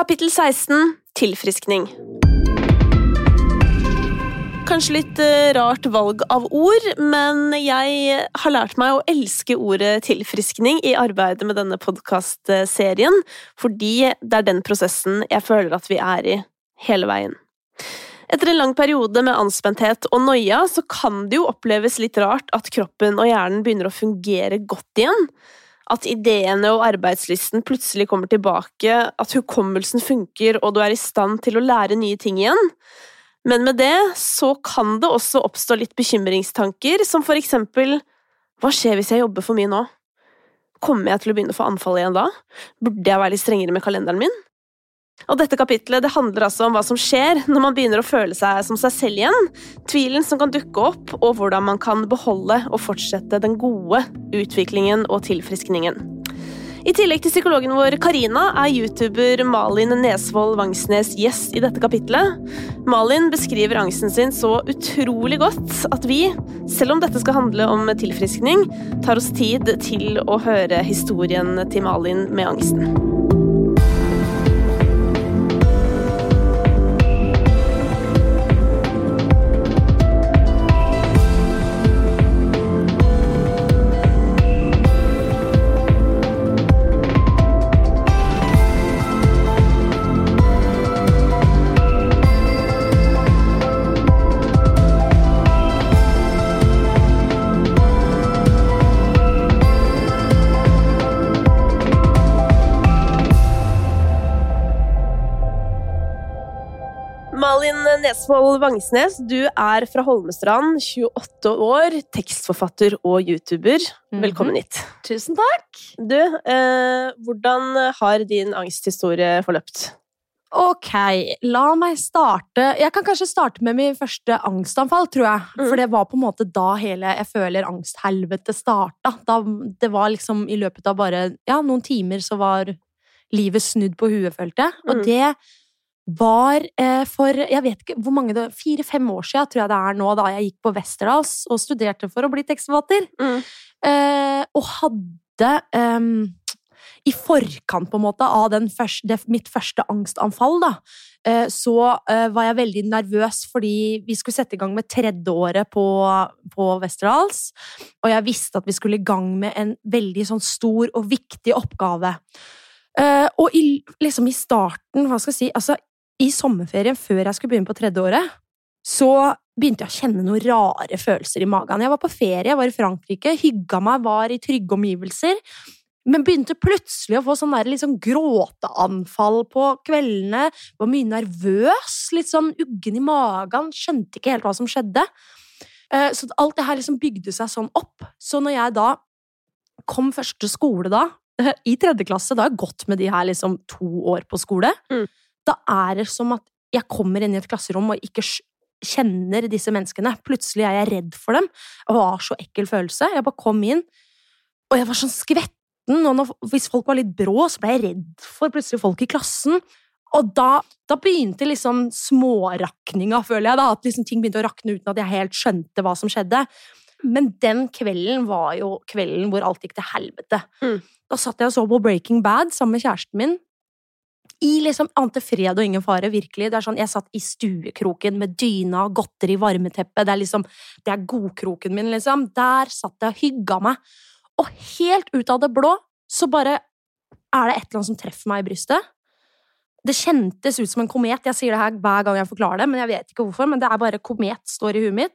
Kapittel 16 Tilfriskning. Kanskje litt eh, rart valg av ord, men jeg har lært meg å elske ordet tilfriskning i arbeidet med denne podkastserien, fordi det er den prosessen jeg føler at vi er i hele veien. Etter en lang periode med anspenthet og noia, så kan det jo oppleves litt rart at kroppen og hjernen begynner å fungere godt igjen. At ideene og arbeidslysten plutselig kommer tilbake, at hukommelsen funker og du er i stand til å lære nye ting igjen. Men med det så kan det også oppstå litt bekymringstanker, som for eksempel Hva skjer hvis jeg jobber for mye nå? Kommer jeg til å begynne å få anfall igjen da? Burde jeg være litt strengere med kalenderen min? Og dette kapitlet det handler altså om hva som skjer når man begynner å føle seg som seg selv igjen, tvilen som kan dukke opp, og hvordan man kan beholde og fortsette den gode utviklingen og tilfriskningen. I tillegg til psykologen vår Karina er youtuber Malin Nesvold Vangsnes gjest i dette kapitlet. Malin beskriver angsten sin så utrolig godt at vi, selv om dette skal handle om tilfriskning, tar oss tid til å høre historien til Malin med angsten. Nesvold Vangsnes, du er fra Holmestrand, 28 år, tekstforfatter og YouTuber. Mhm. Velkommen hit. Mm -hmm. Tusen takk. Du, eh, hvordan har din angsthistorie forløpt? Ok, la meg starte Jeg kan kanskje starte med min første angstanfall, tror jeg. Mm. For det var på en måte da hele jeg føler angsthelvete starta. Da, det var liksom i løpet av bare ja, noen timer så var livet snudd på huet, følte jeg. Og mm. det var eh, for jeg vet ikke hvor mange det Fire-fem år siden tror jeg det er nå, da jeg gikk på Westerdals og studerte for å bli tekstforfatter. Mm. Eh, og hadde eh, I forkant, på en måte, av første, det, mitt første angstanfall, da, eh, så eh, var jeg veldig nervøs fordi vi skulle sette i gang med tredjeåret på, på Westerdals. Og jeg visste at vi skulle i gang med en veldig sånn stor og viktig oppgave. Uh, og i, liksom i starten, hva skal jeg si altså i sommerferien før jeg skulle begynne på tredje året, så begynte jeg å kjenne noen rare følelser i magen. Jeg var på ferie, jeg var i Frankrike, hygga meg, var i trygge omgivelser. Men begynte plutselig å få sånn der, sånn gråteanfall på kveldene. Var mye nervøs, litt sånn uggen i magen, skjønte ikke helt hva som skjedde. Eh, så alt det her liksom bygde seg sånn opp. Så når jeg da kom første skole da, i tredje klasse, da har jeg gått med de her liksom to år på skole. Mm da er det som at jeg kommer inn i et klasserom og ikke kjenner disse menneskene. Plutselig er jeg redd for dem. Det var så ekkel følelse. Jeg bare kom inn, og jeg var sånn skvetten. Og når, hvis folk var litt brå, så ble jeg redd for plutselig folk i klassen. Og da, da begynte liksom smårakninga, føler jeg. da, At liksom ting begynte å rakne uten at jeg helt skjønte hva som skjedde. Men den kvelden var jo kvelden hvor alt gikk til helvete. Mm. Da satt jeg og så på Breaking Bad sammen med kjæresten min i liksom ante fred og ingen fare, virkelig. Det er sånn, Jeg satt i stuekroken med dyna, godteri, varmeteppe. Det er liksom, det er godkroken min, liksom. Der satt jeg og hygga meg. Og helt ut av det blå så bare er det et eller annet som treffer meg i brystet. Det kjentes ut som en komet. Jeg sier det her hver gang jeg forklarer det, men jeg vet ikke hvorfor. Men det er bare komet står i huet mitt.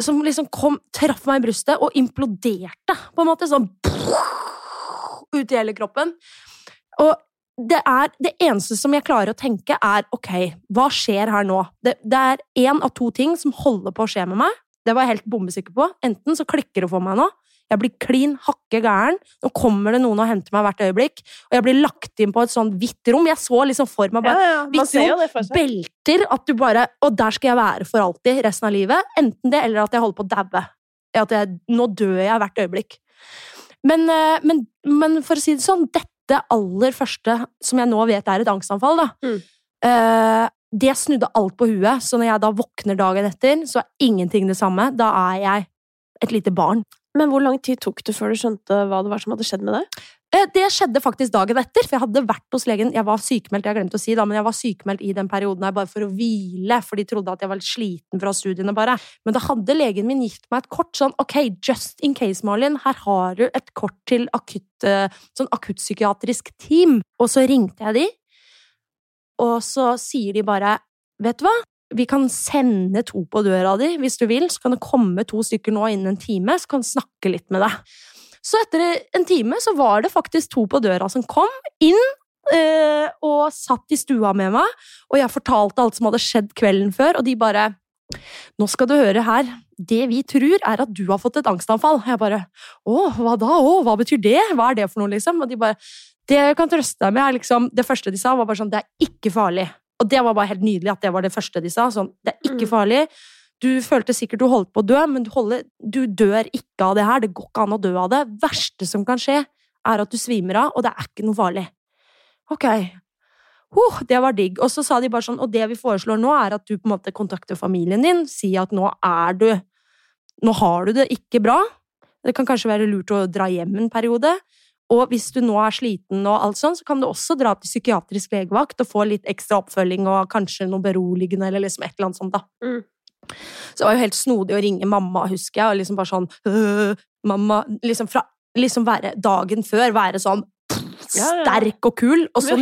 Som liksom kom, traff meg i brystet og imploderte, på en måte. Sånn ut i hele kroppen. Og det, er, det eneste som jeg klarer å tenke, er ok, hva skjer her nå? Det, det er én av to ting som holder på å skje med meg. Det var jeg helt bombesikker på. Enten så klikker det for meg nå, jeg blir klin hakke gæren, nå kommer det noen og henter meg hvert øyeblikk, og jeg blir lagt inn på et sånn hvitt rom. Jeg så liksom for meg bare ja, ja, hvitt rom, belter, at du bare Og der skal jeg være for alltid resten av livet. Enten det, eller at jeg holder på å daue. At jeg, nå dør jeg hvert øyeblikk. Men, eh, men, men for å si det sånn, dette det aller første, som jeg nå vet er et angstanfall, da, mm. uh, det snudde alt på huet. Så når jeg da våkner dagen etter, så er ingenting det samme. Da er jeg et lite barn. Men hvor lang tid tok det før du skjønte hva det var som hadde skjedd med deg? Eh, Det skjedde faktisk dagen etter, for jeg hadde vært hos legen. Jeg var sykemeldt, jeg glemte å si da, men jeg var sykemeldt i den perioden her bare for å hvile, for de trodde at jeg var litt sliten fra studiene bare. Men da hadde legen min gitt meg et kort sånn, ok, just in case, Malin, her har du et kort til akutt, eh, sånn akuttpsykiatrisk team. Og så ringte jeg de, og så sier de bare, vet du hva? Vi kan sende to på døra di hvis du vil, så kan det komme to stykker nå innen en time, så kan de snakke litt med deg. Så etter en time så var det faktisk to på døra som kom inn eh, og satt i stua med meg, og jeg fortalte alt som hadde skjedd kvelden før, og de bare Nå skal du høre her, det vi tror er at du har fått et angstanfall. Jeg bare Å, hva da? Å, hva betyr det? Hva er det for noe, liksom? Og de bare Det jeg kan trøste deg med, er liksom Det første de sa, var bare sånn Det er ikke farlig. Og det var bare helt nydelig at det var det første de sa. Sånn, det er ikke Mm. farlig. Du følte sikkert du holdt på å dø, men du, holder, du dør ikke av det her. Det går ikke an å dø av det. verste som kan skje, er at du svimer av, og det er ikke noe farlig. Ok. Oh, det var digg. Og så sa de bare sånn, og det vi foreslår nå, er at du på en måte kontakter familien din, sier at nå er du Nå har du det ikke bra. Det kan kanskje være lurt å dra hjem en periode. Og hvis du nå er sliten, og alt sånn, så kan du også dra til psykiatrisk legevakt og få litt ekstra oppfølging og kanskje noe beroligende eller liksom et eller annet sånt. da. Mm. Så det var jo helt snodig å ringe mamma, husker jeg, og liksom bare sånn «Øh, Mamma Liksom fra liksom være dagen før være sånn Ja, ja. sterk og kul, og så,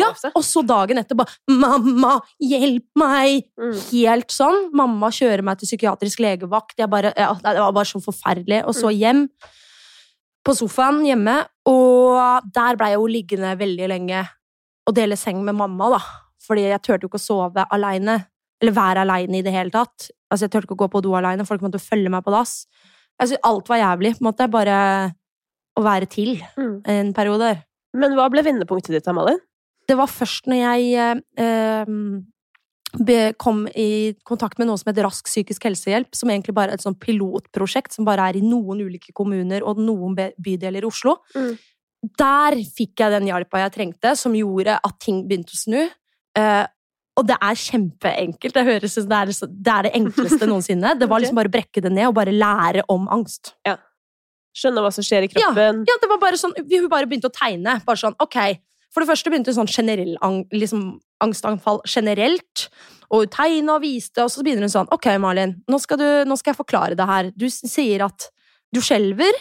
ja, og så dagen etter bare 'Mamma, hjelp meg!' Mm. Helt sånn. Mamma kjører meg til psykiatrisk legevakt. Bare, ja, det var bare så forferdelig. Og så Mm. hjem på sofaen hjemme, og der blei jeg jo liggende veldig lenge og dele seng med mamma, da. Fordi jeg turte jo ikke å sove aleine. Eller være aleine i det hele tatt. Altså, jeg turte ikke å gå på do aleine. Folk måtte følge meg på dass. Altså, alt var jævlig. på en måte. Bare å være til Mm. en periode. Men hva ble vendepunktet ditt, Malin? Det var først når jeg eh, be- kom i kontakt med noe som heter Rask psykisk helsehjelp, som egentlig bare er et sånt pilotprosjekt som bare er i noen ulike kommuner og noen bydeler i Oslo. Mm. Der fikk jeg den hjelpa jeg trengte, som gjorde at ting begynte å snu. Eh, og det er kjempeenkelt. Det høres ut som det er, det er det enkleste noensinne. Det var liksom bare å brekke det ned og bare lære om angst. Ja. Skjønne hva som skjer i kroppen? Ja, det var bare sånn, vi- Hun bare begynte å tegne. bare sånn, ok. For det første begynte sånn generell liksom, angstanfall generelt. Og hun tegna og viste, og så begynner hun sånn Ok, Malin, nå skal, du, nå skal jeg forklare det her. Du sier at du skjelver.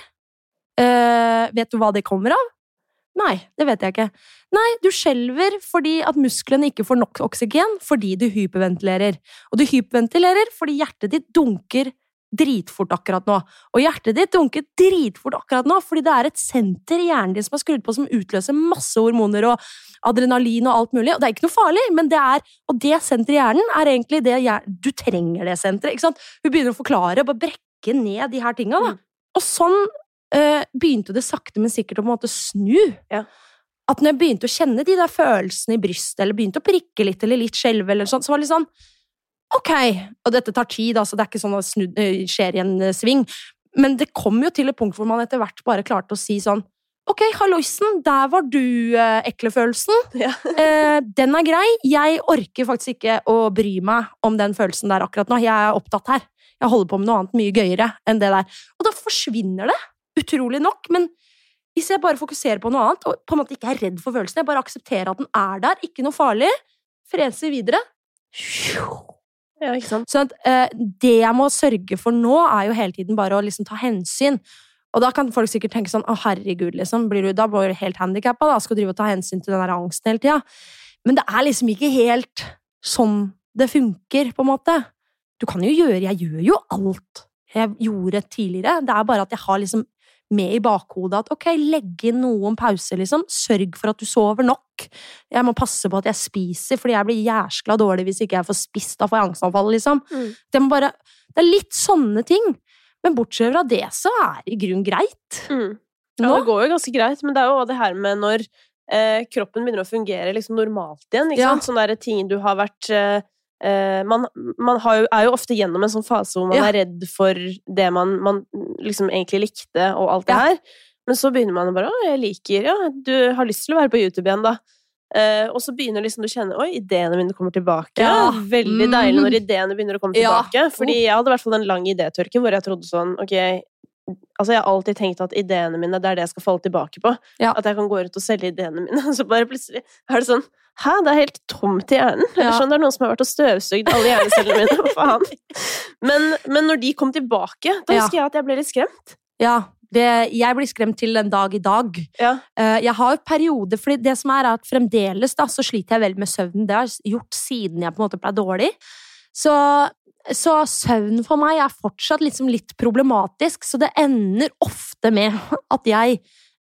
Uh, vet du hva det kommer av? Nei, det vet jeg ikke. Nei, du skjelver fordi at musklene ikke får nok oksygen fordi du hyperventilerer. Og du hyperventilerer fordi hjertet ditt dunker dritfort akkurat nå. Og hjertet ditt dunker dritfort akkurat nå, fordi det er et senter i hjernen din som er skrudd på som utløser masse hormoner og adrenalin og alt mulig. Og det er ikke noe farlig, men det er Og det senteret i hjernen er egentlig det Du trenger det senteret, ikke sant? Hun begynner å forklare, bare brekke ned de her tinga, da. Mm. Og sånn eh, begynte det sakte, men sikkert å på en måte snu. Ja. At når jeg begynte å kjenne de der følelsene i brystet, eller begynte å prikke litt, eller litt skjelve, eller sånn, så var det litt sånn Ok, og dette tar tid, altså, det er ikke sånn at snu, eh, skjer i en eh, sving, men det kom jo til et punkt hvor man etter hvert bare klarte å si sånn Ok, halloisen, der var du, eh, eklefølelsen. Ja. Eh, den er grei. Jeg orker faktisk ikke å bry meg om den følelsen der akkurat nå. Jeg er opptatt her. Jeg holder på med noe annet mye gøyere enn det der. Og da forsvinner det, utrolig nok. Men hvis jeg bare fokuserer på noe annet, og på en måte ikke er redd for følelsen, jeg bare aksepterer at den er der, ikke noe farlig, freser videre Ja, så at, eh, det jeg må sørge for nå, er jo hele tiden bare å liksom ta hensyn. Og da kan folk sikkert tenke sånn Å, herregud, liksom. Blir du, da blir du helt handikappa, da. Skal du drive og ta hensyn til den der angsten hele tida. Men det er liksom ikke helt sånn det funker, på en måte. Du kan jo gjøre Jeg gjør jo alt jeg gjorde tidligere. Det er bare at jeg har liksom med i bakhodet at ok, legg inn noen pauser, liksom. Sørg for at du sover nok. Jeg må passe på at jeg spiser, fordi jeg blir jæskla dårlig hvis ikke jeg får spist. Da får jeg angstanfall, liksom. Mm. Det, bare, det er litt sånne ting. Men bortsett fra det, så er det i grunnen greit. Mm. Ja, det går jo ganske greit, men det er jo det her med når eh, kroppen begynner å fungere liksom normalt igjen. Ikke Ja. sant? Sånne ting du har vært eh, eh, Man, man har jo, er jo ofte gjennom en sånn fase hvor man Ja. er redd for det man, man liksom egentlig likte, og alt det Ja. her. Men så begynner man bare Å, jeg liker Ja, du har lyst til å være på YouTube igjen, da. Eh, og så begynner liksom du å kjenne Oi, ideene mine kommer tilbake. Ja. Veldig Mm. deilig når ideene begynner å komme Ja. tilbake. Fordi jeg hadde i hvert fall en lang idétørke hvor jeg trodde sånn Ok, Altså, jeg har alltid tenkt at ideene mine, det er det jeg skal falle tilbake på. Ja. At jeg kan gå rundt og selge ideene mine, og så bare plutselig er det sånn Hæ, det er helt tomt i hjernen. Er Ja. sånn det er noen som har vært og støvsugd alle hjernecellene mine. Hva faen? Men, men når de kom tilbake, da Ja. husker jeg at jeg ble litt skremt. Ja, det, jeg blir skremt til en dag i dag. Ja. Eh, Jeg har jo perioder, fordi det som er, er at fremdeles da, så sliter jeg veldig med søvnen. Det har jeg gjort siden jeg på en måte ble dårlig. Så, så søvn for meg er fortsatt liksom litt problematisk, så det ender ofte med at jeg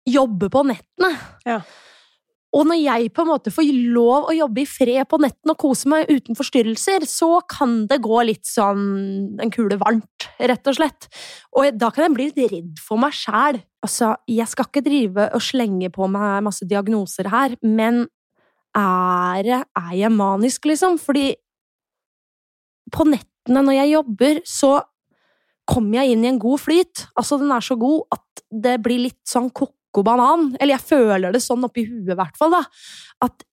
jobber på nettene. Ja. Og når jeg på en måte får lov å jobbe i fred på netten og kose meg uten forstyrrelser, så kan det gå litt sånn en kule varmt, rett og slett. Og da kan jeg bli litt redd for meg sjæl. Altså, jeg skal ikke drive og slenge på meg masse diagnoser her, men er, er jeg manisk, liksom? Fordi på nettene når jeg jobber, så kommer jeg inn i en god flyt. Altså, den er så god at det blir litt sånn koko banan. Eller jeg føler det sånn oppi huet, i hvert fall, da. At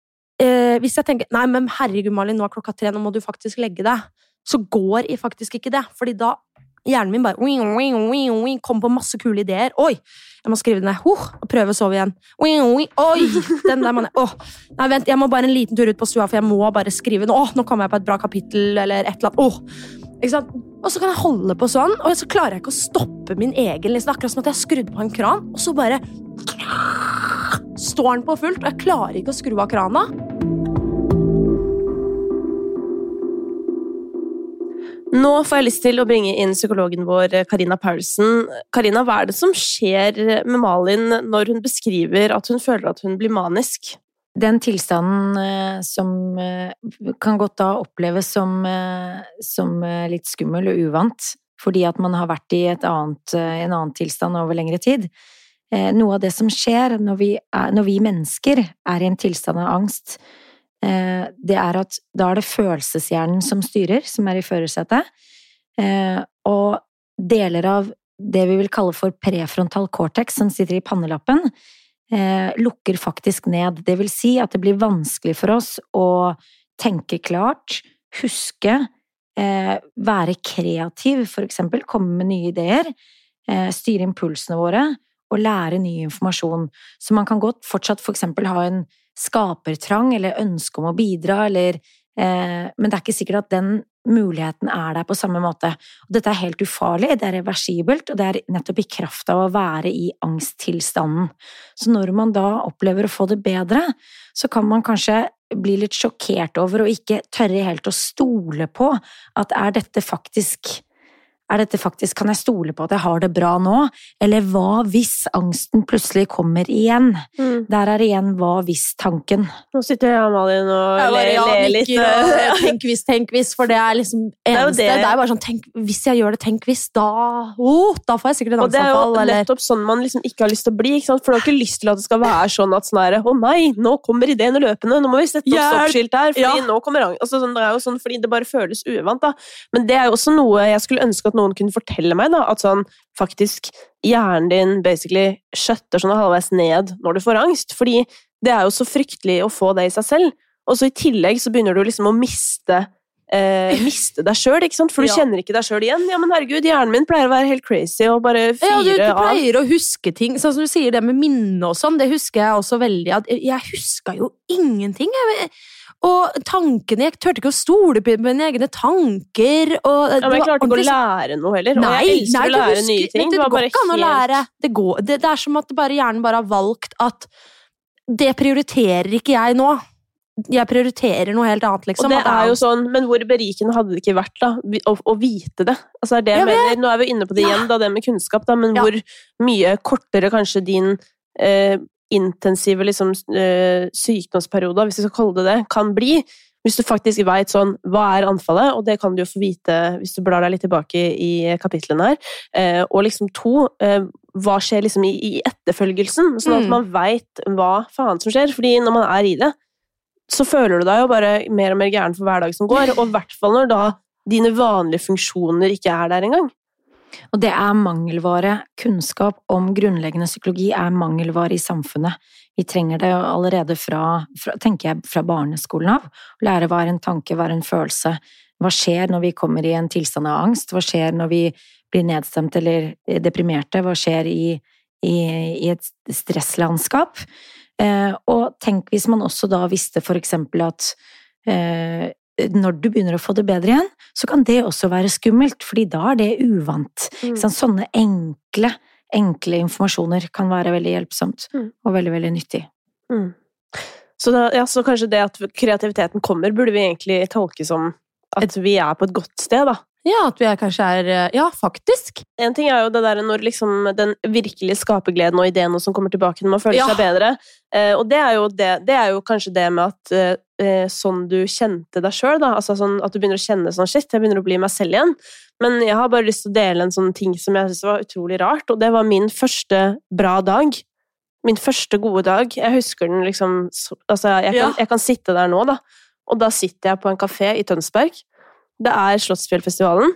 eh, hvis jeg tenker Nei, men herregud, Malin, nå er klokka tre, nå må du faktisk legge deg. Så går jeg faktisk ikke det. Fordi da Hjernen min bare wing, wing, wing, wing, kommer på masse kule ideer. Oi! Jeg må skrive det ned. Huh, og prøve å sove igjen. Wing, wing, oi! Den der jeg Åh! Nei, vent, jeg må bare en liten tur ut på stua, for jeg må bare skrive. Åh, nå kommer jeg på et bra kapittel, eller et eller annet. Åh! Ikke sant? Og så kan jeg holde på sånn, og så klarer jeg ikke å stoppe min egen liksom. Akkurat som at jeg har skrudd på en kran, og så bare står den på fullt, og jeg klarer ikke å skru av krana. Nå får jeg lyst til å bringe inn psykologen vår, Karina Paulsen. Karina, hva er det som skjer med Malin når hun beskriver at hun føler at hun blir manisk? Den tilstanden eh, som eh, kan godt da oppleves som, eh, som litt skummel og uvant, fordi at man har vært i et annet, en annen tilstand over lengre tid. Noe av det som skjer når vi, er, når vi mennesker er i en tilstand av angst, det er at da er det følelseshjernen som styrer, som er i førersetet, eh, og deler av det vi vil kalle for prefrontal cortex, som sitter i pannelappen, eh, lukker faktisk ned. Det vil si at det blir vanskelig for oss å tenke klart, huske, eh, være kreativ, for eksempel, komme med nye ideer, eh, styre impulsene våre og lære ny informasjon. Så man kan godt fortsatt for eksempel ha en skapertrang eller ønske om å bidra, eller eh, Men det er ikke sikkert at den muligheten er der på samme måte. Og dette er helt ufarlig, det er reversibelt, og det er nettopp i kraft av å være i angsttilstanden. Så når man da opplever å få det bedre, så kan man kanskje bli litt sjokkert over å ikke tørre helt å stole på at er dette faktisk er dette faktisk, Kan jeg stole på at jeg har det bra nå? Eller hva hvis angsten plutselig kommer igjen? Der er igjen hva hvis-tanken. Nå sitter jeg og Malin og bare, ler, ja, ler litt. og ja. Tenk hvis, tenk hvis, for det er liksom er jo eneste. Det. det- er bare sånn, tenk, hvis jeg gjør det, tenk hvis, da oh, Da får jeg sikkert et Og det er jo angstanfall, nettopp sånn man liksom ikke har lyst til å bli. Ikke sant? For du har ikke lyst til at det skal være sånn at sånn å nei, nå kommer ideen løpende, nå må vi sette opp stoppskilt her, Fordi Ja. nå kommer ang- altså, sånn, det er jo sånn, fordi det bare føles uvant. da. Men det er jo også noe jeg skulle ønske at noen kunne fortelle meg. da, At sånn, faktisk hjernen din basically skjøtter sånn halvveis ned når du får angst. Fordi det er jo så fryktelig å få det i seg selv. Og så i tillegg så begynner du liksom å miste Eh, miste deg sjøl, for du Ja. kjenner ikke deg sjøl igjen. Ja, men herregud, hjernen min pleier å være helt crazy og bare fyre Ja, du, du av. pleier å huske ting. Sånn som du sier det med minne og sånn, det husker jeg også veldig. At jeg huska jo ingenting. Jeg, og tankene Jeg turte ikke å stole på mine egne tanker. Og Ja, men jeg klarte ikke å lære noe heller. Og Nei, jeg elsker nei, å lære husker- nye ting. Det det går ikke an å lære. Det, går, det, det er som at bare, hjernen bare har valgt at det prioriterer ikke jeg nå. Jeg prioriterer noe helt annet, liksom. Og det er jo sånn, Men hvor berikende hadde det ikke vært da, å, å vite det? Altså er det Jeg mener, Nå er vi inne på det igjen, da, det med kunnskap, da, men Ja. hvor mye kortere kanskje din eh, intensive liksom, eh, sykdomsperiode, hvis vi skal kalle det det, kan bli. Hvis du faktisk veit sånn Hva er anfallet? Og det kan du jo få vite hvis du blar deg litt tilbake i kapitlene her. Eh, og liksom to eh, Hva skjer liksom i, i etterfølgelsen? Sånn at Mm. man veit hva faen som skjer. Fordi når man er i det, så føler du deg jo bare mer og mer gæren for hver dag som går. Og i hvert fall når da dine vanlige funksjoner ikke er der engang. Og det er mangelvare. Kunnskap om grunnleggende psykologi er mangelvare i samfunnet. Vi trenger det allerede fra, fra tenker jeg, fra barneskolen av. Å lære hva er en tanke, hva er en følelse. Hva skjer når vi kommer i en tilstand av angst? Hva skjer når vi blir nedstemt eller deprimerte. Hva skjer i, i, i et stresslandskap? Eh, og tenk hvis man også da visste for eksempel at eh, når du begynner å få det bedre igjen, så kan det også være skummelt, fordi da er det uvant. Mm. Sånn, sånne enkle, enkle informasjoner kan være veldig hjelpsomt Mm. og veldig, veldig nyttig. Mm. Så, da, ja, så kanskje det at kreativiteten kommer, burde vi egentlig tolke som at vi er på et godt sted, da. Ja, at vi er kanskje er eh, Ja, faktisk. En ting er jo det der når liksom den virkelige skapergleden og ideen som kommer tilbake når man føler Ja. seg bedre. Eh, og det er, jo det, det er jo kanskje det med at eh, eh, sånn du kjente deg sjøl. Altså sånn at du begynner å kjenne sånn shit, jeg begynner å bli meg selv igjen. Men jeg har bare lyst til å dele en sånn ting som jeg syntes var utrolig rart, og det var min første bra dag. Min første gode dag. Jeg husker den liksom Altså, jeg kan, jeg kan sitte der nå, da. Og da sitter jeg på en kafé i Tønsberg. Det er Slottsfjellfestivalen.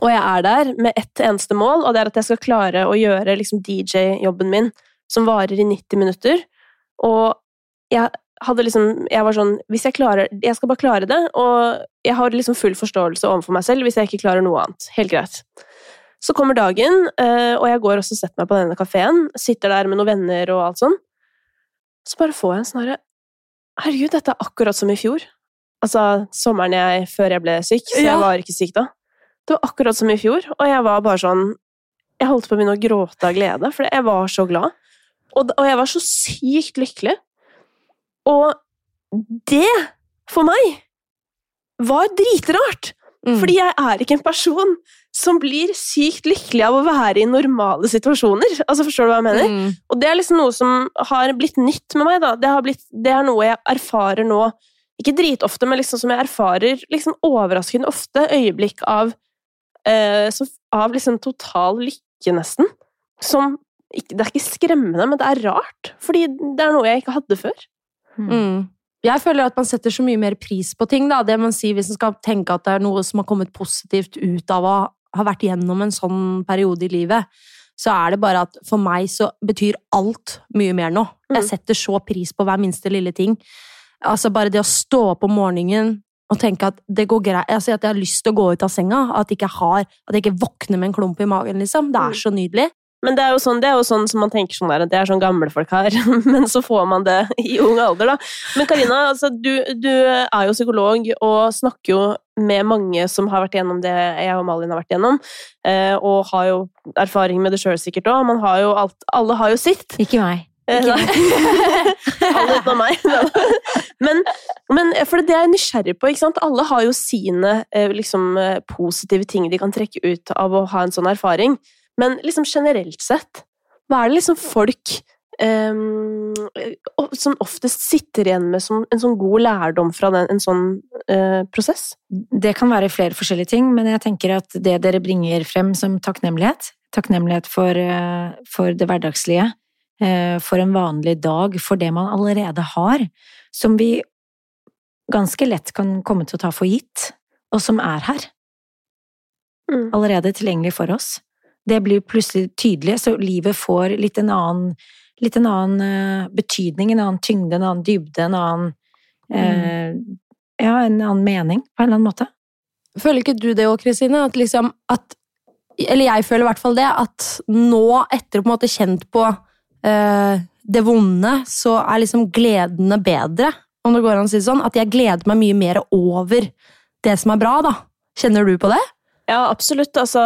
Og jeg er der med ett eneste mål, og det er at jeg skal klare å gjøre liksom DJ-jobben min, som varer i 90 minutter. Og jeg hadde liksom Jeg var sånn Hvis jeg klarer Jeg skal bare klare det, og jeg har liksom full forståelse overfor meg selv hvis jeg ikke klarer noe annet. Helt greit. Så kommer dagen, eh, og jeg går også og setter meg på denne kafeen. Sitter der med noen venner og alt sånn. Så bare får jeg en sånn herre Herregud, dette er akkurat som i fjor. Altså sommeren jeg, før jeg ble syk, så jeg Ja. var ikke syk da. Det var akkurat som i fjor, og jeg var bare sånn Jeg holdt på å begynne å gråte av glede, for jeg var så glad. Og, og jeg var så sykt lykkelig. Og det, for meg, var dritrart! Mm. Fordi jeg er ikke en person som blir sykt lykkelig av å være i normale situasjoner. Altså, Forstår du hva jeg mener? Mm. Og det er liksom noe som har blitt nytt med meg. da. Det, har blitt, det er noe jeg erfarer nå, ikke dritofte, men liksom som jeg erfarer liksom overraskende ofte. Øyeblikk av, eh, som, av liksom total lykke, nesten. Som Det er ikke skremmende, men det er rart. Fordi det er noe jeg ikke hadde før. Mm. Jeg føler at man setter så mye mer pris på ting. Da. Det man sier hvis man skal tenke at det er noe som har kommet positivt ut av å ha vært gjennom en sånn periode i livet, så er det bare at for meg så betyr alt mye mer nå. Mm. Jeg setter så pris på hver minste lille ting. Altså Bare det å stå opp om morgenen og tenke at det går greit, altså at jeg har lyst til å gå ut av senga, at jeg ikke, har, at jeg ikke våkner med en klump i magen. liksom. Det Mm. er så nydelig. Men det er jo sånn, det er jo sånn som man tenker sånn der, at det er sånn gamle folk har, men så får man det i ung alder, da. Men Karina, altså, du, du er jo psykolog og snakker jo med mange som har vært gjennom det jeg og Malin har vært gjennom, eh, og har jo erfaring med det sjøl sikkert òg. Man har jo alt, alle har jo sitt. Ikke meg. Eh, Ikke. Alle utenom meg. Men, men for det er jeg nysgjerrig på. ikke sant? Alle har jo sine eh, liksom, positive ting de kan trekke ut av å ha en sånn erfaring. Men liksom generelt sett, hva er det liksom folk Um, som oftest sitter igjen med som en sånn god lærdom fra den, en sånn uh, prosess? Det kan være flere forskjellige ting, men jeg tenker at det dere bringer frem som takknemlighet, takknemlighet for, uh, for det hverdagslige, uh, for en vanlig dag, for det man allerede har, som vi ganske lett kan komme til å ta for gitt, og som er her, Mm. allerede tilgjengelig for oss. Det blir plutselig tydelig, så livet får litt en annen, litt en annen eh, betydning, en annen tyngde, en annen dybde, en annen eh, Ja, en annen mening, på en eller annen måte. Føler ikke du det òg, Kristine? At liksom at Eller jeg føler i hvert fall det, at nå, etter å på en måte kjent på eh, det vonde, så er liksom gledene bedre, om det går an å si det sånn. At jeg gleder meg mye mer over det som er bra, da. Kjenner du på det? Ja, absolutt. Altså,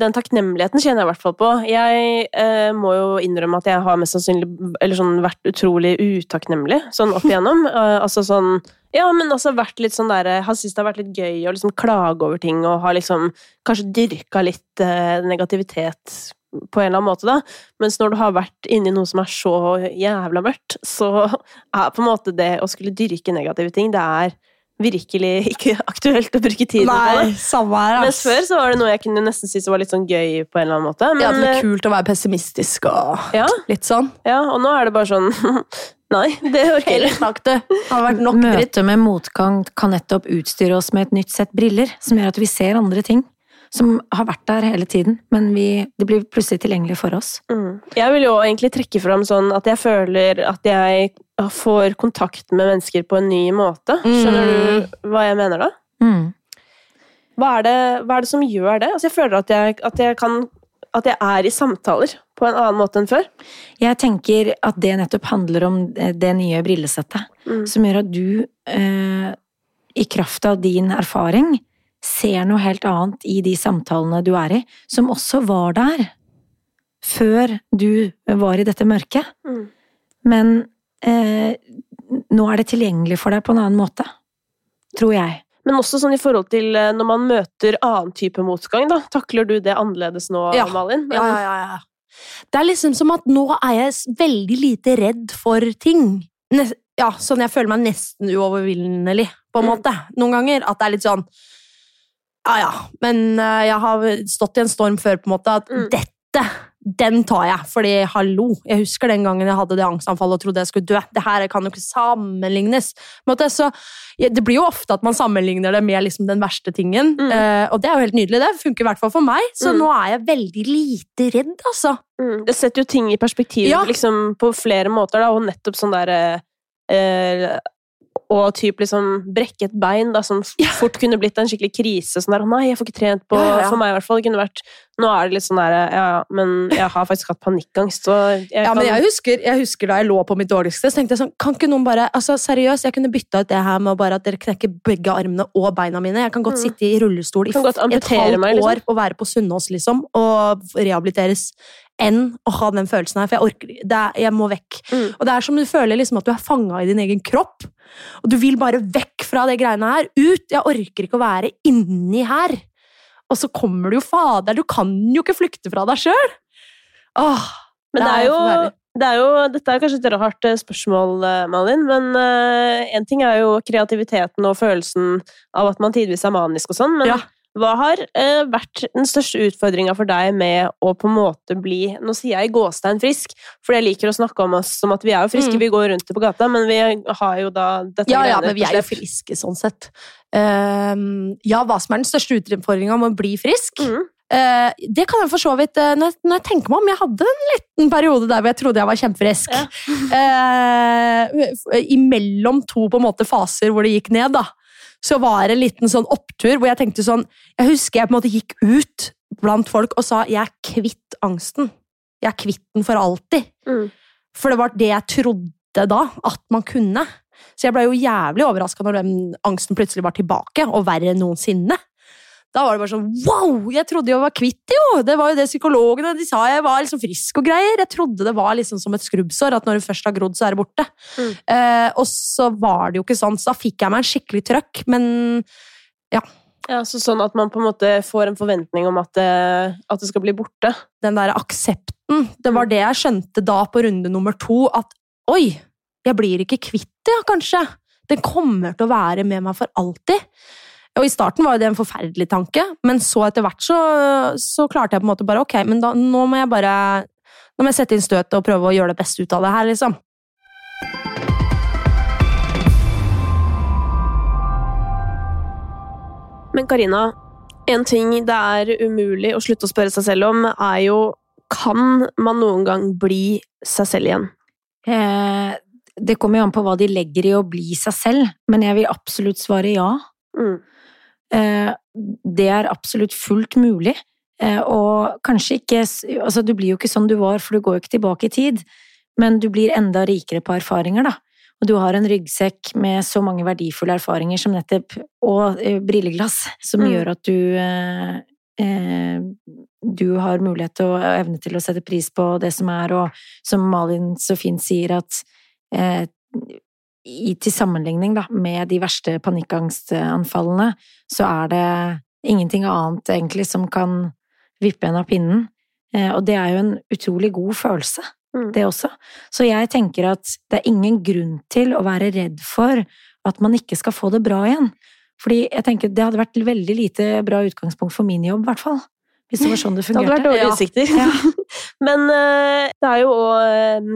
den takknemligheten kjenner jeg i hvert fall på. Jeg eh, må jo innrømme at jeg har mest sannsynlig eller sånn, vært utrolig utakknemlig sånn opp igjennom. Uh, altså sånn Ja, men altså vært litt sånn derre har syntes det har vært litt gøy å liksom klage over ting og har liksom kanskje dyrka litt eh, negativitet på en eller annen måte, da. Mens når du har vært inni noe som er så jævla mørkt, så er på en måte det å skulle dyrke negative ting, det er virkelig ikke aktuelt å bruke tiden på samme her, Mens før så var det noe jeg kunne nesten synes var litt sånn gøy på en eller annen måte. ja, Men, det er kult å være pessimistisk og ja, litt sånn. ja, og nå er det bare sånn Nei, det orker jeg ikke. Møtet med motgang kan nettopp utstyre oss med et nytt sett briller, som gjør at vi ser andre ting. Som har vært der hele tiden, men vi, det blir plutselig tilgjengelig for oss. Mm. Jeg vil jo egentlig trekke fram sånn at jeg føler at jeg får kontakt med mennesker på en ny måte. Skjønner Mm. du hva jeg mener da? Mm. Hva er det, hva er det som gjør det? Altså, jeg føler at jeg, at jeg kan At jeg er i samtaler på en annen måte enn før. Jeg tenker at det nettopp handler om det nye brillesettet, Mm. som gjør at du, eh, i kraft av din erfaring, ser noe helt annet i de samtalene du er i, som også var der før du var i dette mørket. Mm. Men eh, nå er det tilgjengelig for deg på en annen måte. Tror jeg. Men også sånn i forhold til eh, når man møter annen type motgang, da. Takler du det annerledes nå, Ja. Malin? Ja, ja, ja, ja. Det er liksom som at nå er jeg veldig lite redd for ting. Ja, sånn jeg føler meg nesten uovervinnelig, på en Mm. måte. Noen ganger. At det er litt sånn Ja, ja, men uh, jeg har stått i en storm før, på en måte, at Mm. dette den tar jeg, fordi hallo, jeg husker den gangen jeg hadde det angstanfallet og trodde jeg skulle dø. Det her kan jo ikke sammenlignes. Så, det blir jo ofte at man sammenligner det med liksom den verste tingen, Mm. Uh, og det er jo helt nydelig. Det funker i hvert fall for meg, så Mm. nå er jeg veldig lite redd, altså. Mm. Det setter jo ting i perspektiv Ja. liksom, på flere måter, da, og nettopp sånn derre eh, og typ liksom brekke et bein, da, som Ja. fort kunne blitt en skikkelig krise. Sånn der, nei, jeg får ikke trent på Ja, ja. For meg, i hvert fall. Det kunne vært Nå er det litt sånn der Ja, men jeg har faktisk hatt panikkangst, så jeg Ja, kan men jeg husker, jeg husker da jeg lå på mitt dårligste, så tenkte jeg sånn, kan ikke noen bare Altså, seriøst, jeg kunne bytta ut det her med bare at dere knekker begge armene og beina mine. Jeg kan godt Mm. sitte i rullestol i et halvt meg, liksom. år og være på Sunnaas, liksom, og rehabiliteres, enn å ha den følelsen her, for jeg orker er, Jeg må vekk. Mm. Og det er som du føler liksom at du er fanga i din egen kropp, og du vil bare vekk fra det greiene her. Ut! Jeg orker ikke å være inni her. Og så kommer du jo fader, du kan jo ikke flykte fra deg sjøl! Åh, Men det Det er er jo, det er jo Dette er kanskje et rart eh, spørsmål, eh, Malin, men én ting er jo kreativiteten og følelsen av at man tidvis er manisk og sånn, men Ja. Hva har eh, vært den største utfordringa for deg med å på en måte bli Nå sier jeg gåstein frisk, for jeg liker å snakke om oss som at vi er jo friske, Mm. vi går rundt på gata, men vi har jo da dette Ja, ja, men vi er jo friske sånn sett. Uh, ja, hva som er den største utfordringa med å bli frisk? Mm. Uh, det kan jeg for så vidt uh, når, jeg, når jeg tenker meg om. Jeg hadde en liten periode der hvor jeg trodde jeg var kjempefrisk. Eh, imellom to på en måte faser hvor det gikk ned, da. Så var det en liten sånn opptur hvor jeg tenkte sånn Jeg husker jeg på en måte gikk ut blant folk og sa 'jeg er kvitt angsten'. Jeg er kvitt den for alltid. Mm. For det var det jeg trodde da, at man kunne. Så jeg ble jo jævlig overraska når den angsten plutselig var tilbake, og verre enn noensinne. Da var det bare sånn wow! Jeg trodde jeg var kvitt det, jo! Det var jo det psykologene de sa jeg var liksom frisk og greier. Jeg trodde det var liksom som et skrubbsår, at når det først har grodd, så er det borte. Mm. Eh, og så var det jo ikke sånn, så da fikk jeg meg en skikkelig trøkk, men Ja, så sånn at man på en måte får en forventning om at det, at det skal bli borte. den der aksepten, det var det jeg skjønte da på runde nummer to, at oi, jeg blir ikke kvitt det, kanskje. Den kommer til å være med meg for alltid. Og I starten var jo det en forferdelig tanke, men så etter hvert så, så klarte jeg på en måte bare ok, men da, nå må jeg bare nå må jeg sette inn støtet og prøve å gjøre det beste ut av det her, liksom. Men Karina, en ting det er umulig å slutte å spørre seg selv om, er jo kan man noen gang bli seg selv igjen? Eh, det kommer jo an på hva de legger i å bli seg selv, men jeg vil absolutt svare ja. Mm. Eh, det er absolutt fullt mulig. Eh, og kanskje ikke Altså, du blir jo ikke sånn du var, for du går jo ikke tilbake i tid, men du blir enda rikere på erfaringer, da. Og du har en ryggsekk med så mange verdifulle erfaringer som nettopp Og eh, brilleglass, som Mm. gjør at du eh, Du har mulighet og evne til å sette pris på det som er, og som Malin så fint sier, at eh, i, til sammenligning da, med de verste panikkangstanfallene, så er det ingenting annet egentlig som kan vippe en av pinnen. Eh, og det er jo en utrolig god følelse, Mm. det også. Så jeg tenker at det er ingen grunn til å være redd for at man ikke skal få det bra igjen. Fordi jeg tenker det hadde vært veldig lite bra utgangspunkt for min jobb, i hvert fall. Hvis det var sånn det fungerte. Det hadde vært dårlige utsikter. Ja. men eh, det er jo òg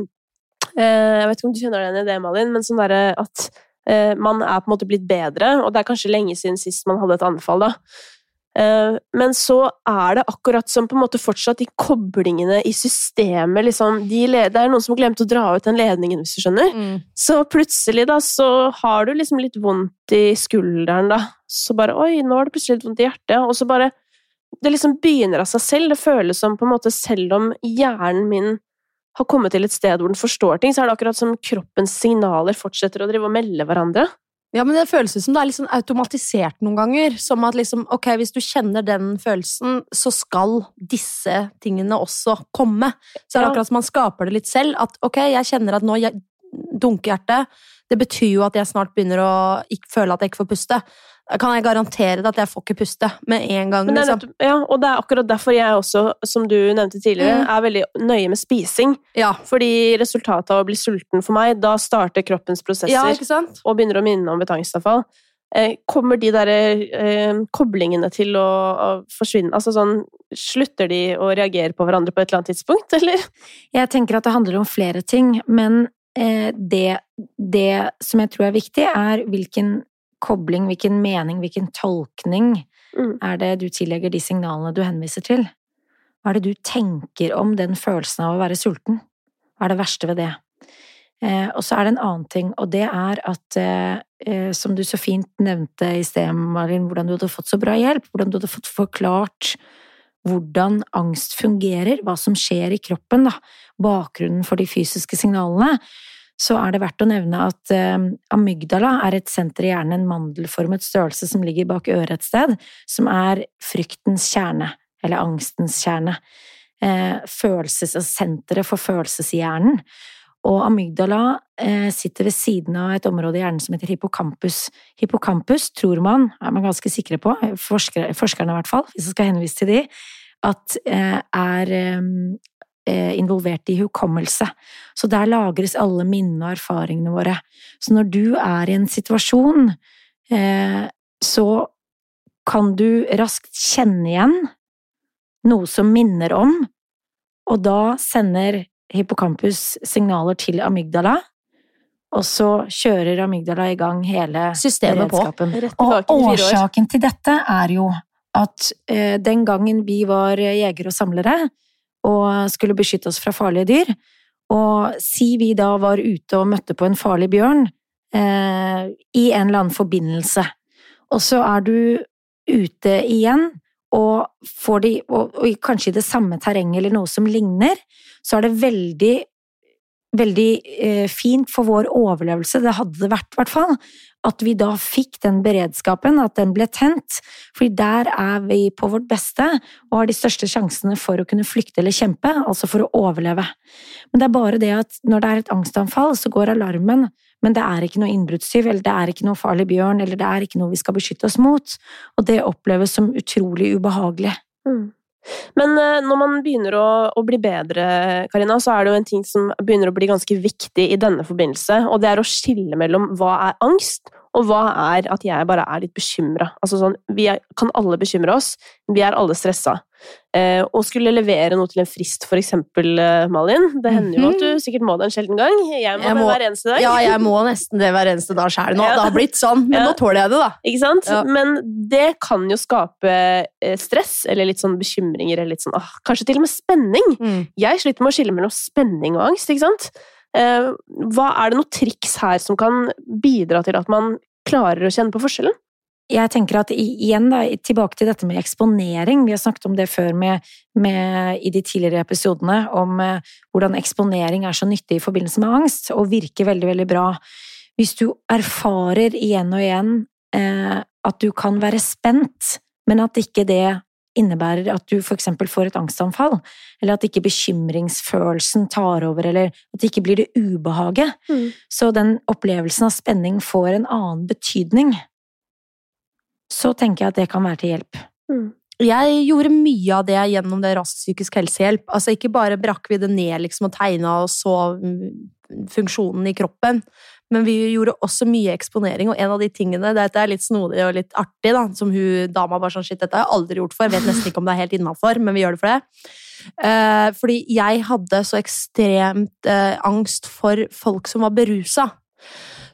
Jeg vet ikke om du kjenner deg igjen i det, Malin, men sånn derre at eh, man er på en måte blitt bedre, og det er kanskje lenge siden sist man hadde et anfall, da. Eh, Men så er det akkurat som på en måte fortsatt de koblingene i systemet liksom, de Det er noen som har glemt å dra ut den ledningen, hvis du skjønner. Så plutselig da, så har du liksom litt vondt i skulderen, da. så bare Oi, nå har det plutselig litt vondt i hjertet. Og så bare Det liksom begynner av seg selv. Det føles som på en måte selv om hjernen min har kommet til et sted hvor den forstår ting, så er det akkurat som kroppens signaler fortsetter å drive og melde hverandre. Ja, men det føles som det er litt sånn automatisert noen ganger. Som at liksom, ok, hvis du kjenner den følelsen, så skal disse tingene også komme. Så er det akkurat som man skaper det litt selv. At ok, jeg kjenner at nå dunker hjertet. Det betyr jo at jeg snart begynner å ikke føle at jeg ikke får puste. Kan jeg garantere deg at jeg får ikke puste med en gang. Men det er Liksom. ja, og det er akkurat derfor jeg også, som du nevnte tidligere, Mm. er veldig nøye med spising. Ja. Fordi resultatet av å bli sulten for meg, da starter kroppens prosesser ja, ikke sant? og begynner å minne om et angstavfall. Eh, kommer de der eh, koblingene til å, å forsvinne? Altså sånn, Slutter de å reagere på hverandre på et eller annet tidspunkt, eller? Jeg tenker at det handler om flere ting, men eh, det, det som jeg tror er viktig, er hvilken kobling, hvilken mening, hvilken tolkning Mm. er det du tillegger de signalene du henviser til? Hva er det du tenker om den følelsen av å være sulten? Hva er det verste ved det? Eh, og så er det en annen ting, og det er at, eh, eh, som du så fint nevnte i sted, Malin, hvordan du hadde fått så bra hjelp, hvordan du hadde fått forklart hvordan angst fungerer, hva som skjer i kroppen, da, bakgrunnen for de fysiske signalene, så er det verdt å nevne at eh, amygdala er et senter i hjernen, en mandelformet størrelse som ligger bak øret et sted, som er fryktens kjerne, eller angstens kjerne. Eh, følelses, altså senteret for følelseshjernen. Og amygdala eh, sitter ved siden av et område i hjernen som heter hippocampus. Hippocampus tror man, er man ganske sikre på, forskerne, forskerne i hvert fall, hvis jeg skal henvise til de, at er involvert i hukommelse. Så der lagres alle minnene og erfaringene våre. Så når du er i en situasjon, eh, så kan du raskt kjenne igjen noe som minner om, og da sender hippocampus signaler til amygdala, og så kjører amygdala i gang hele Systemet på. beredskapen. Rett Og årsaken til dette er jo at eh, den gangen vi var jegere og samlere og skulle beskytte oss fra farlige dyr, og si vi da var ute og møtte på en farlig bjørn eh, i en eller annen forbindelse, og så er du ute igjen og de, og, og kanskje i det samme terrenget eller noe som ligner, så er det veldig veldig eh, fint for vår overlevelse, det hadde det vært i hvert fall, at vi da fikk den beredskapen, at den ble tent, fordi der er vi på vårt beste og har de største sjansene for å kunne flykte eller kjempe, altså for å overleve. Men det er bare det at når det er et angstanfall, så går alarmen, men det er ikke noe innbruddstyv, eller det er ikke noe farlig bjørn, eller det er ikke noe vi skal beskytte oss mot, og det oppleves som utrolig ubehagelig. Mm. Men eh, når man begynner å, å bli bedre, Karina, så er det jo en ting som begynner å bli ganske viktig i denne forbindelse, og det er å skille mellom hva er angst, og hva er at jeg bare er litt bekymra. Altså sånn, vi er, kan alle bekymre oss, vi er alle stressa. Eh, og skulle levere noe til en frist, for eksempel, eh, Malin. Det hender jo at du sikkert må det en sjelden gang. Jeg må Jeg det hver eneste dag. Ja, jeg må nesten det hver eneste dag sjæl nå. Ja. Det har blitt sånn, men Ja. nå tåler jeg det, da. Ikke sant? Ja. Men det kan jo skape eh, stress, eller litt sånn bekymringer, eller litt sånn åh, Kanskje til og med spenning. Jeg sliter med å skille mellom spenning og angst, ikke sant? Eh, hva Er det noen triks her som kan bidra til at man klarer å kjenne på forskjellen? jeg tenker at igjen da, tilbake til dette med eksponering, vi har snakket om det før med, med, i de tidligere episodene, om eh, hvordan eksponering er så nyttig i forbindelse med angst, og virker veldig, veldig bra. Hvis du erfarer igjen og igjen eh, at du kan være spent, men at ikke det innebærer at du eksempel får et angstanfall, eller at ikke bekymringsfølelsen tar over, eller at det ikke blir det ubehaget, Mm. så den opplevelsen av spenning får en annen betydning så tenker jeg at det kan være til hjelp. Mm. Jeg gjorde mye av det gjennom det Rask psykisk helsehjelp. Altså Ikke bare brakk vi det ned liksom, og tegna og så mm, funksjonen i kroppen, men vi gjorde også mye eksponering, og en av de tingene Dette er litt snodig og litt artig, da, som hun dama bare sånn Shit, dette har jeg aldri gjort før. Jeg vet nesten ikke om det er helt innafor, men vi gjør det for det. Eh, fordi jeg hadde så ekstremt eh, angst for folk som var berusa.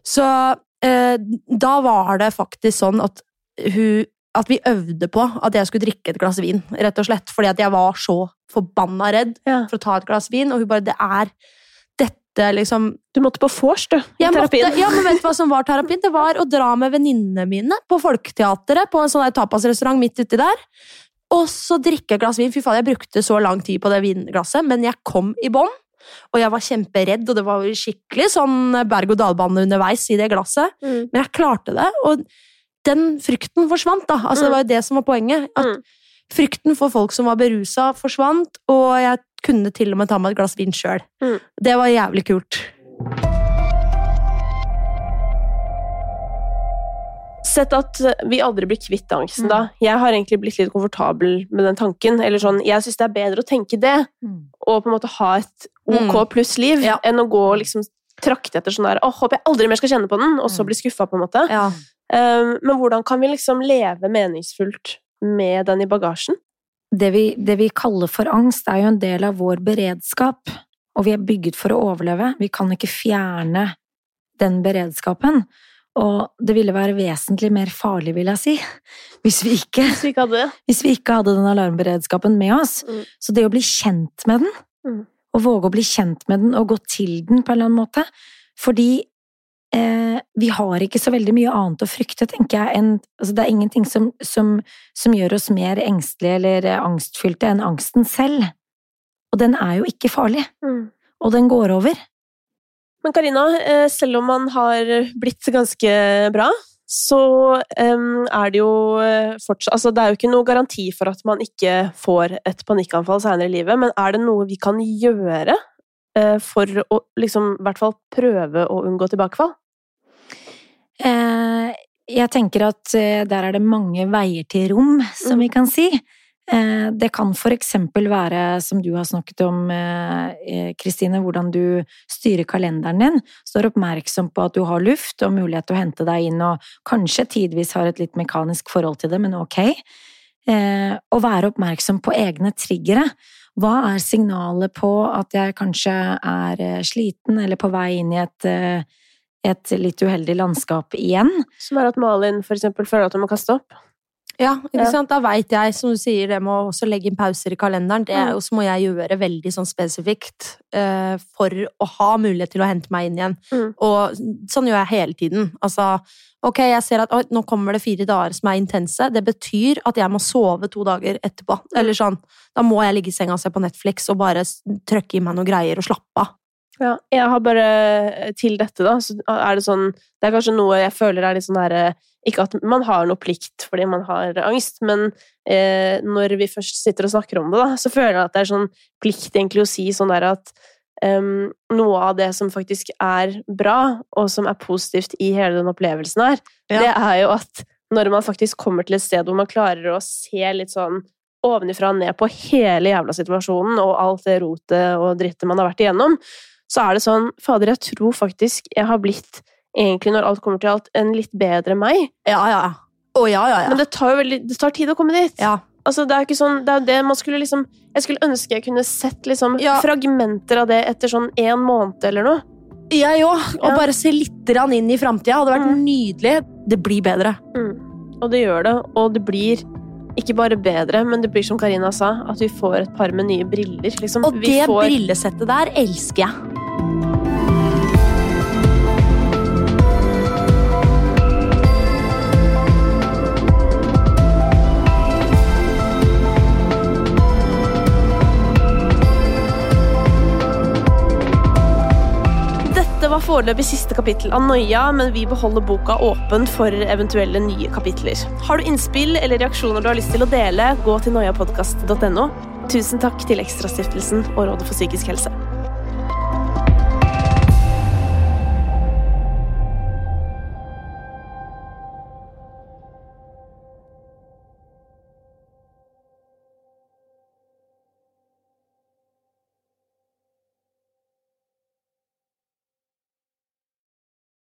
Så eh, da var det faktisk sånn at hun at vi øvde på at jeg skulle drikke et glass vin, rett og slett. Fordi at jeg var så forbanna redd Ja. for å ta et glass vin, og hun bare Det er, liksom Du måtte på vors, du, i jeg terapien. Måtte, ja, men vet du hva som var terapien? Det var å dra med venninnene mine på Folketeatret, på en sånn tapasrestaurant midt uti der. Og så drikke et glass vin. Fy faen, jeg brukte så lang tid på det vinglasset, men jeg kom i bånn. Og jeg var kjemperedd, og det var skikkelig sånn berg-og-dal-bane underveis i det glasset. Mm. Men jeg klarte det, og den frykten forsvant, da. Altså, Det var jo det som var poenget. At Mm. Frykten for folk som var berusa, forsvant, og jeg kunne til og med ta meg et glass vin sjøl. Mm. Det var jævlig kult. Sett at vi aldri blir kvitt angsten, da. Jeg har egentlig blitt litt komfortabel med den tanken. Eller sånn, Jeg syns det er bedre å tenke det, og på en måte ha et ok Mm. pluss liv, Ja. enn å gå og liksom trakte etter sånn der Å, håper jeg aldri mer skal kjenne på den, og så Mm. bli skuffa, på en måte. Ja. Um, men hvordan kan vi liksom leve meningsfullt med den i bagasjen? det vi, det vi kaller for angst, er jo en del av vår beredskap, og vi er bygget for å overleve. Vi kan ikke fjerne den beredskapen. Og det ville være vesentlig mer farlig, vil jeg si, hvis vi ikke, Hvis vi ikke hadde hvis vi ikke hadde den alarmberedskapen med oss. Mm. Så det å bli kjent med den, Mm. og våge å bli kjent med den og gå til den på en eller annen måte Fordi eh, vi har ikke så veldig mye annet å frykte, tenker jeg, enn altså Det er ingenting som, som, som gjør oss mer engstelige eller angstfylte enn angsten selv. Og den er jo ikke farlig, Mm. og den går over. Men Karina, eh, selv om man har blitt ganske bra, så em, er det jo eh, fortsatt Altså, det er jo ikke noe garanti for at man ikke får et panikkanfall senere i livet, men er det noe vi kan gjøre eh, for å liksom i hvert fall prøve å unngå tilbakefall? Eh, jeg tenker at eh, der er det mange veier til rom, som Mm. vi kan si. Eh, det kan for eksempel være, som du har snakket om, Kristine, hvordan du styrer kalenderen din. Står oppmerksom på at du har luft og mulighet til å hente deg inn, og kanskje tidvis har et litt mekanisk forhold til det, men ok. Å være oppmerksom på egne triggere. Hva er signalet på at jeg kanskje er sliten eller på vei inn i et et litt uheldig landskap igjen. Som er at Malin for eksempel føler at hun må kaste opp? Ja, ikke Ja. sant? Da veit jeg, som du sier, det med å også legge inn pauser i kalenderen. Det er Mm. jo så må jeg gjøre veldig sånn spesifikt uh, for å ha mulighet til å hente meg inn igjen. Mm. Og sånn gjør jeg hele tiden. Altså, ok, jeg ser at nå kommer det fire dager som er intense. Det betyr at jeg må sove to dager etterpå. Mm. Eller sånn, da må jeg ligge i senga og se på Netflix og bare trøkke trykke i meg noen greier og slappe av. Ja, jeg har bare til dette, da, så er det sånn Det er kanskje noe jeg føler er litt sånn derre Ikke at man har noe plikt fordi man har angst, men eh, når vi først sitter og snakker om det, da, så føler jeg at det er sånn plikt egentlig å si sånn der at um, noe av det som faktisk er bra, og som er positivt i hele den opplevelsen her, Ja. det er jo at når man faktisk kommer til et sted hvor man klarer å se litt sånn ovenifra og ned på hele jævla situasjonen og alt det rotet og drittet man har vært igjennom, så er det sånn Fader, jeg tror faktisk jeg har blitt, egentlig når alt kommer til alt, en litt bedre meg. Ja, ja. Å, ja, ja, ja. Men det tar jo veldig Det tar tid å komme dit. ja. Altså, det er ikke sånn Det er det man skulle liksom Jeg skulle ønske jeg kunne sett liksom Ja. fragmenter av det etter sånn en måned eller noe. Jeg òg. og Ja. bare se litt inn i framtida hadde vært Mm. nydelig. Det blir bedre. Og det gjør det. Og det blir ikke bare bedre, men det blir som Karina sa, at vi får et par med nye briller. Liksom. Og det får, brillesettet der elsker jeg. Var foreløpig siste kapittel av Noia, men vi beholder boka åpen for eventuelle nye kapitler. Har du innspill eller reaksjoner du har lyst til å dele, gå til noiapodkast.no. Tusen takk til Ekstrastiftelsen og Rådet for psykisk helse.